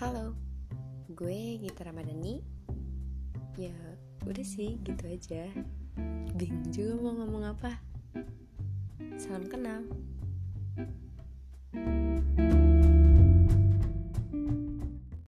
Halo, gue Gita Ramadhani. Ya udah sih gitu aja. Bingung juga mau ngomong apa. Salam kenal.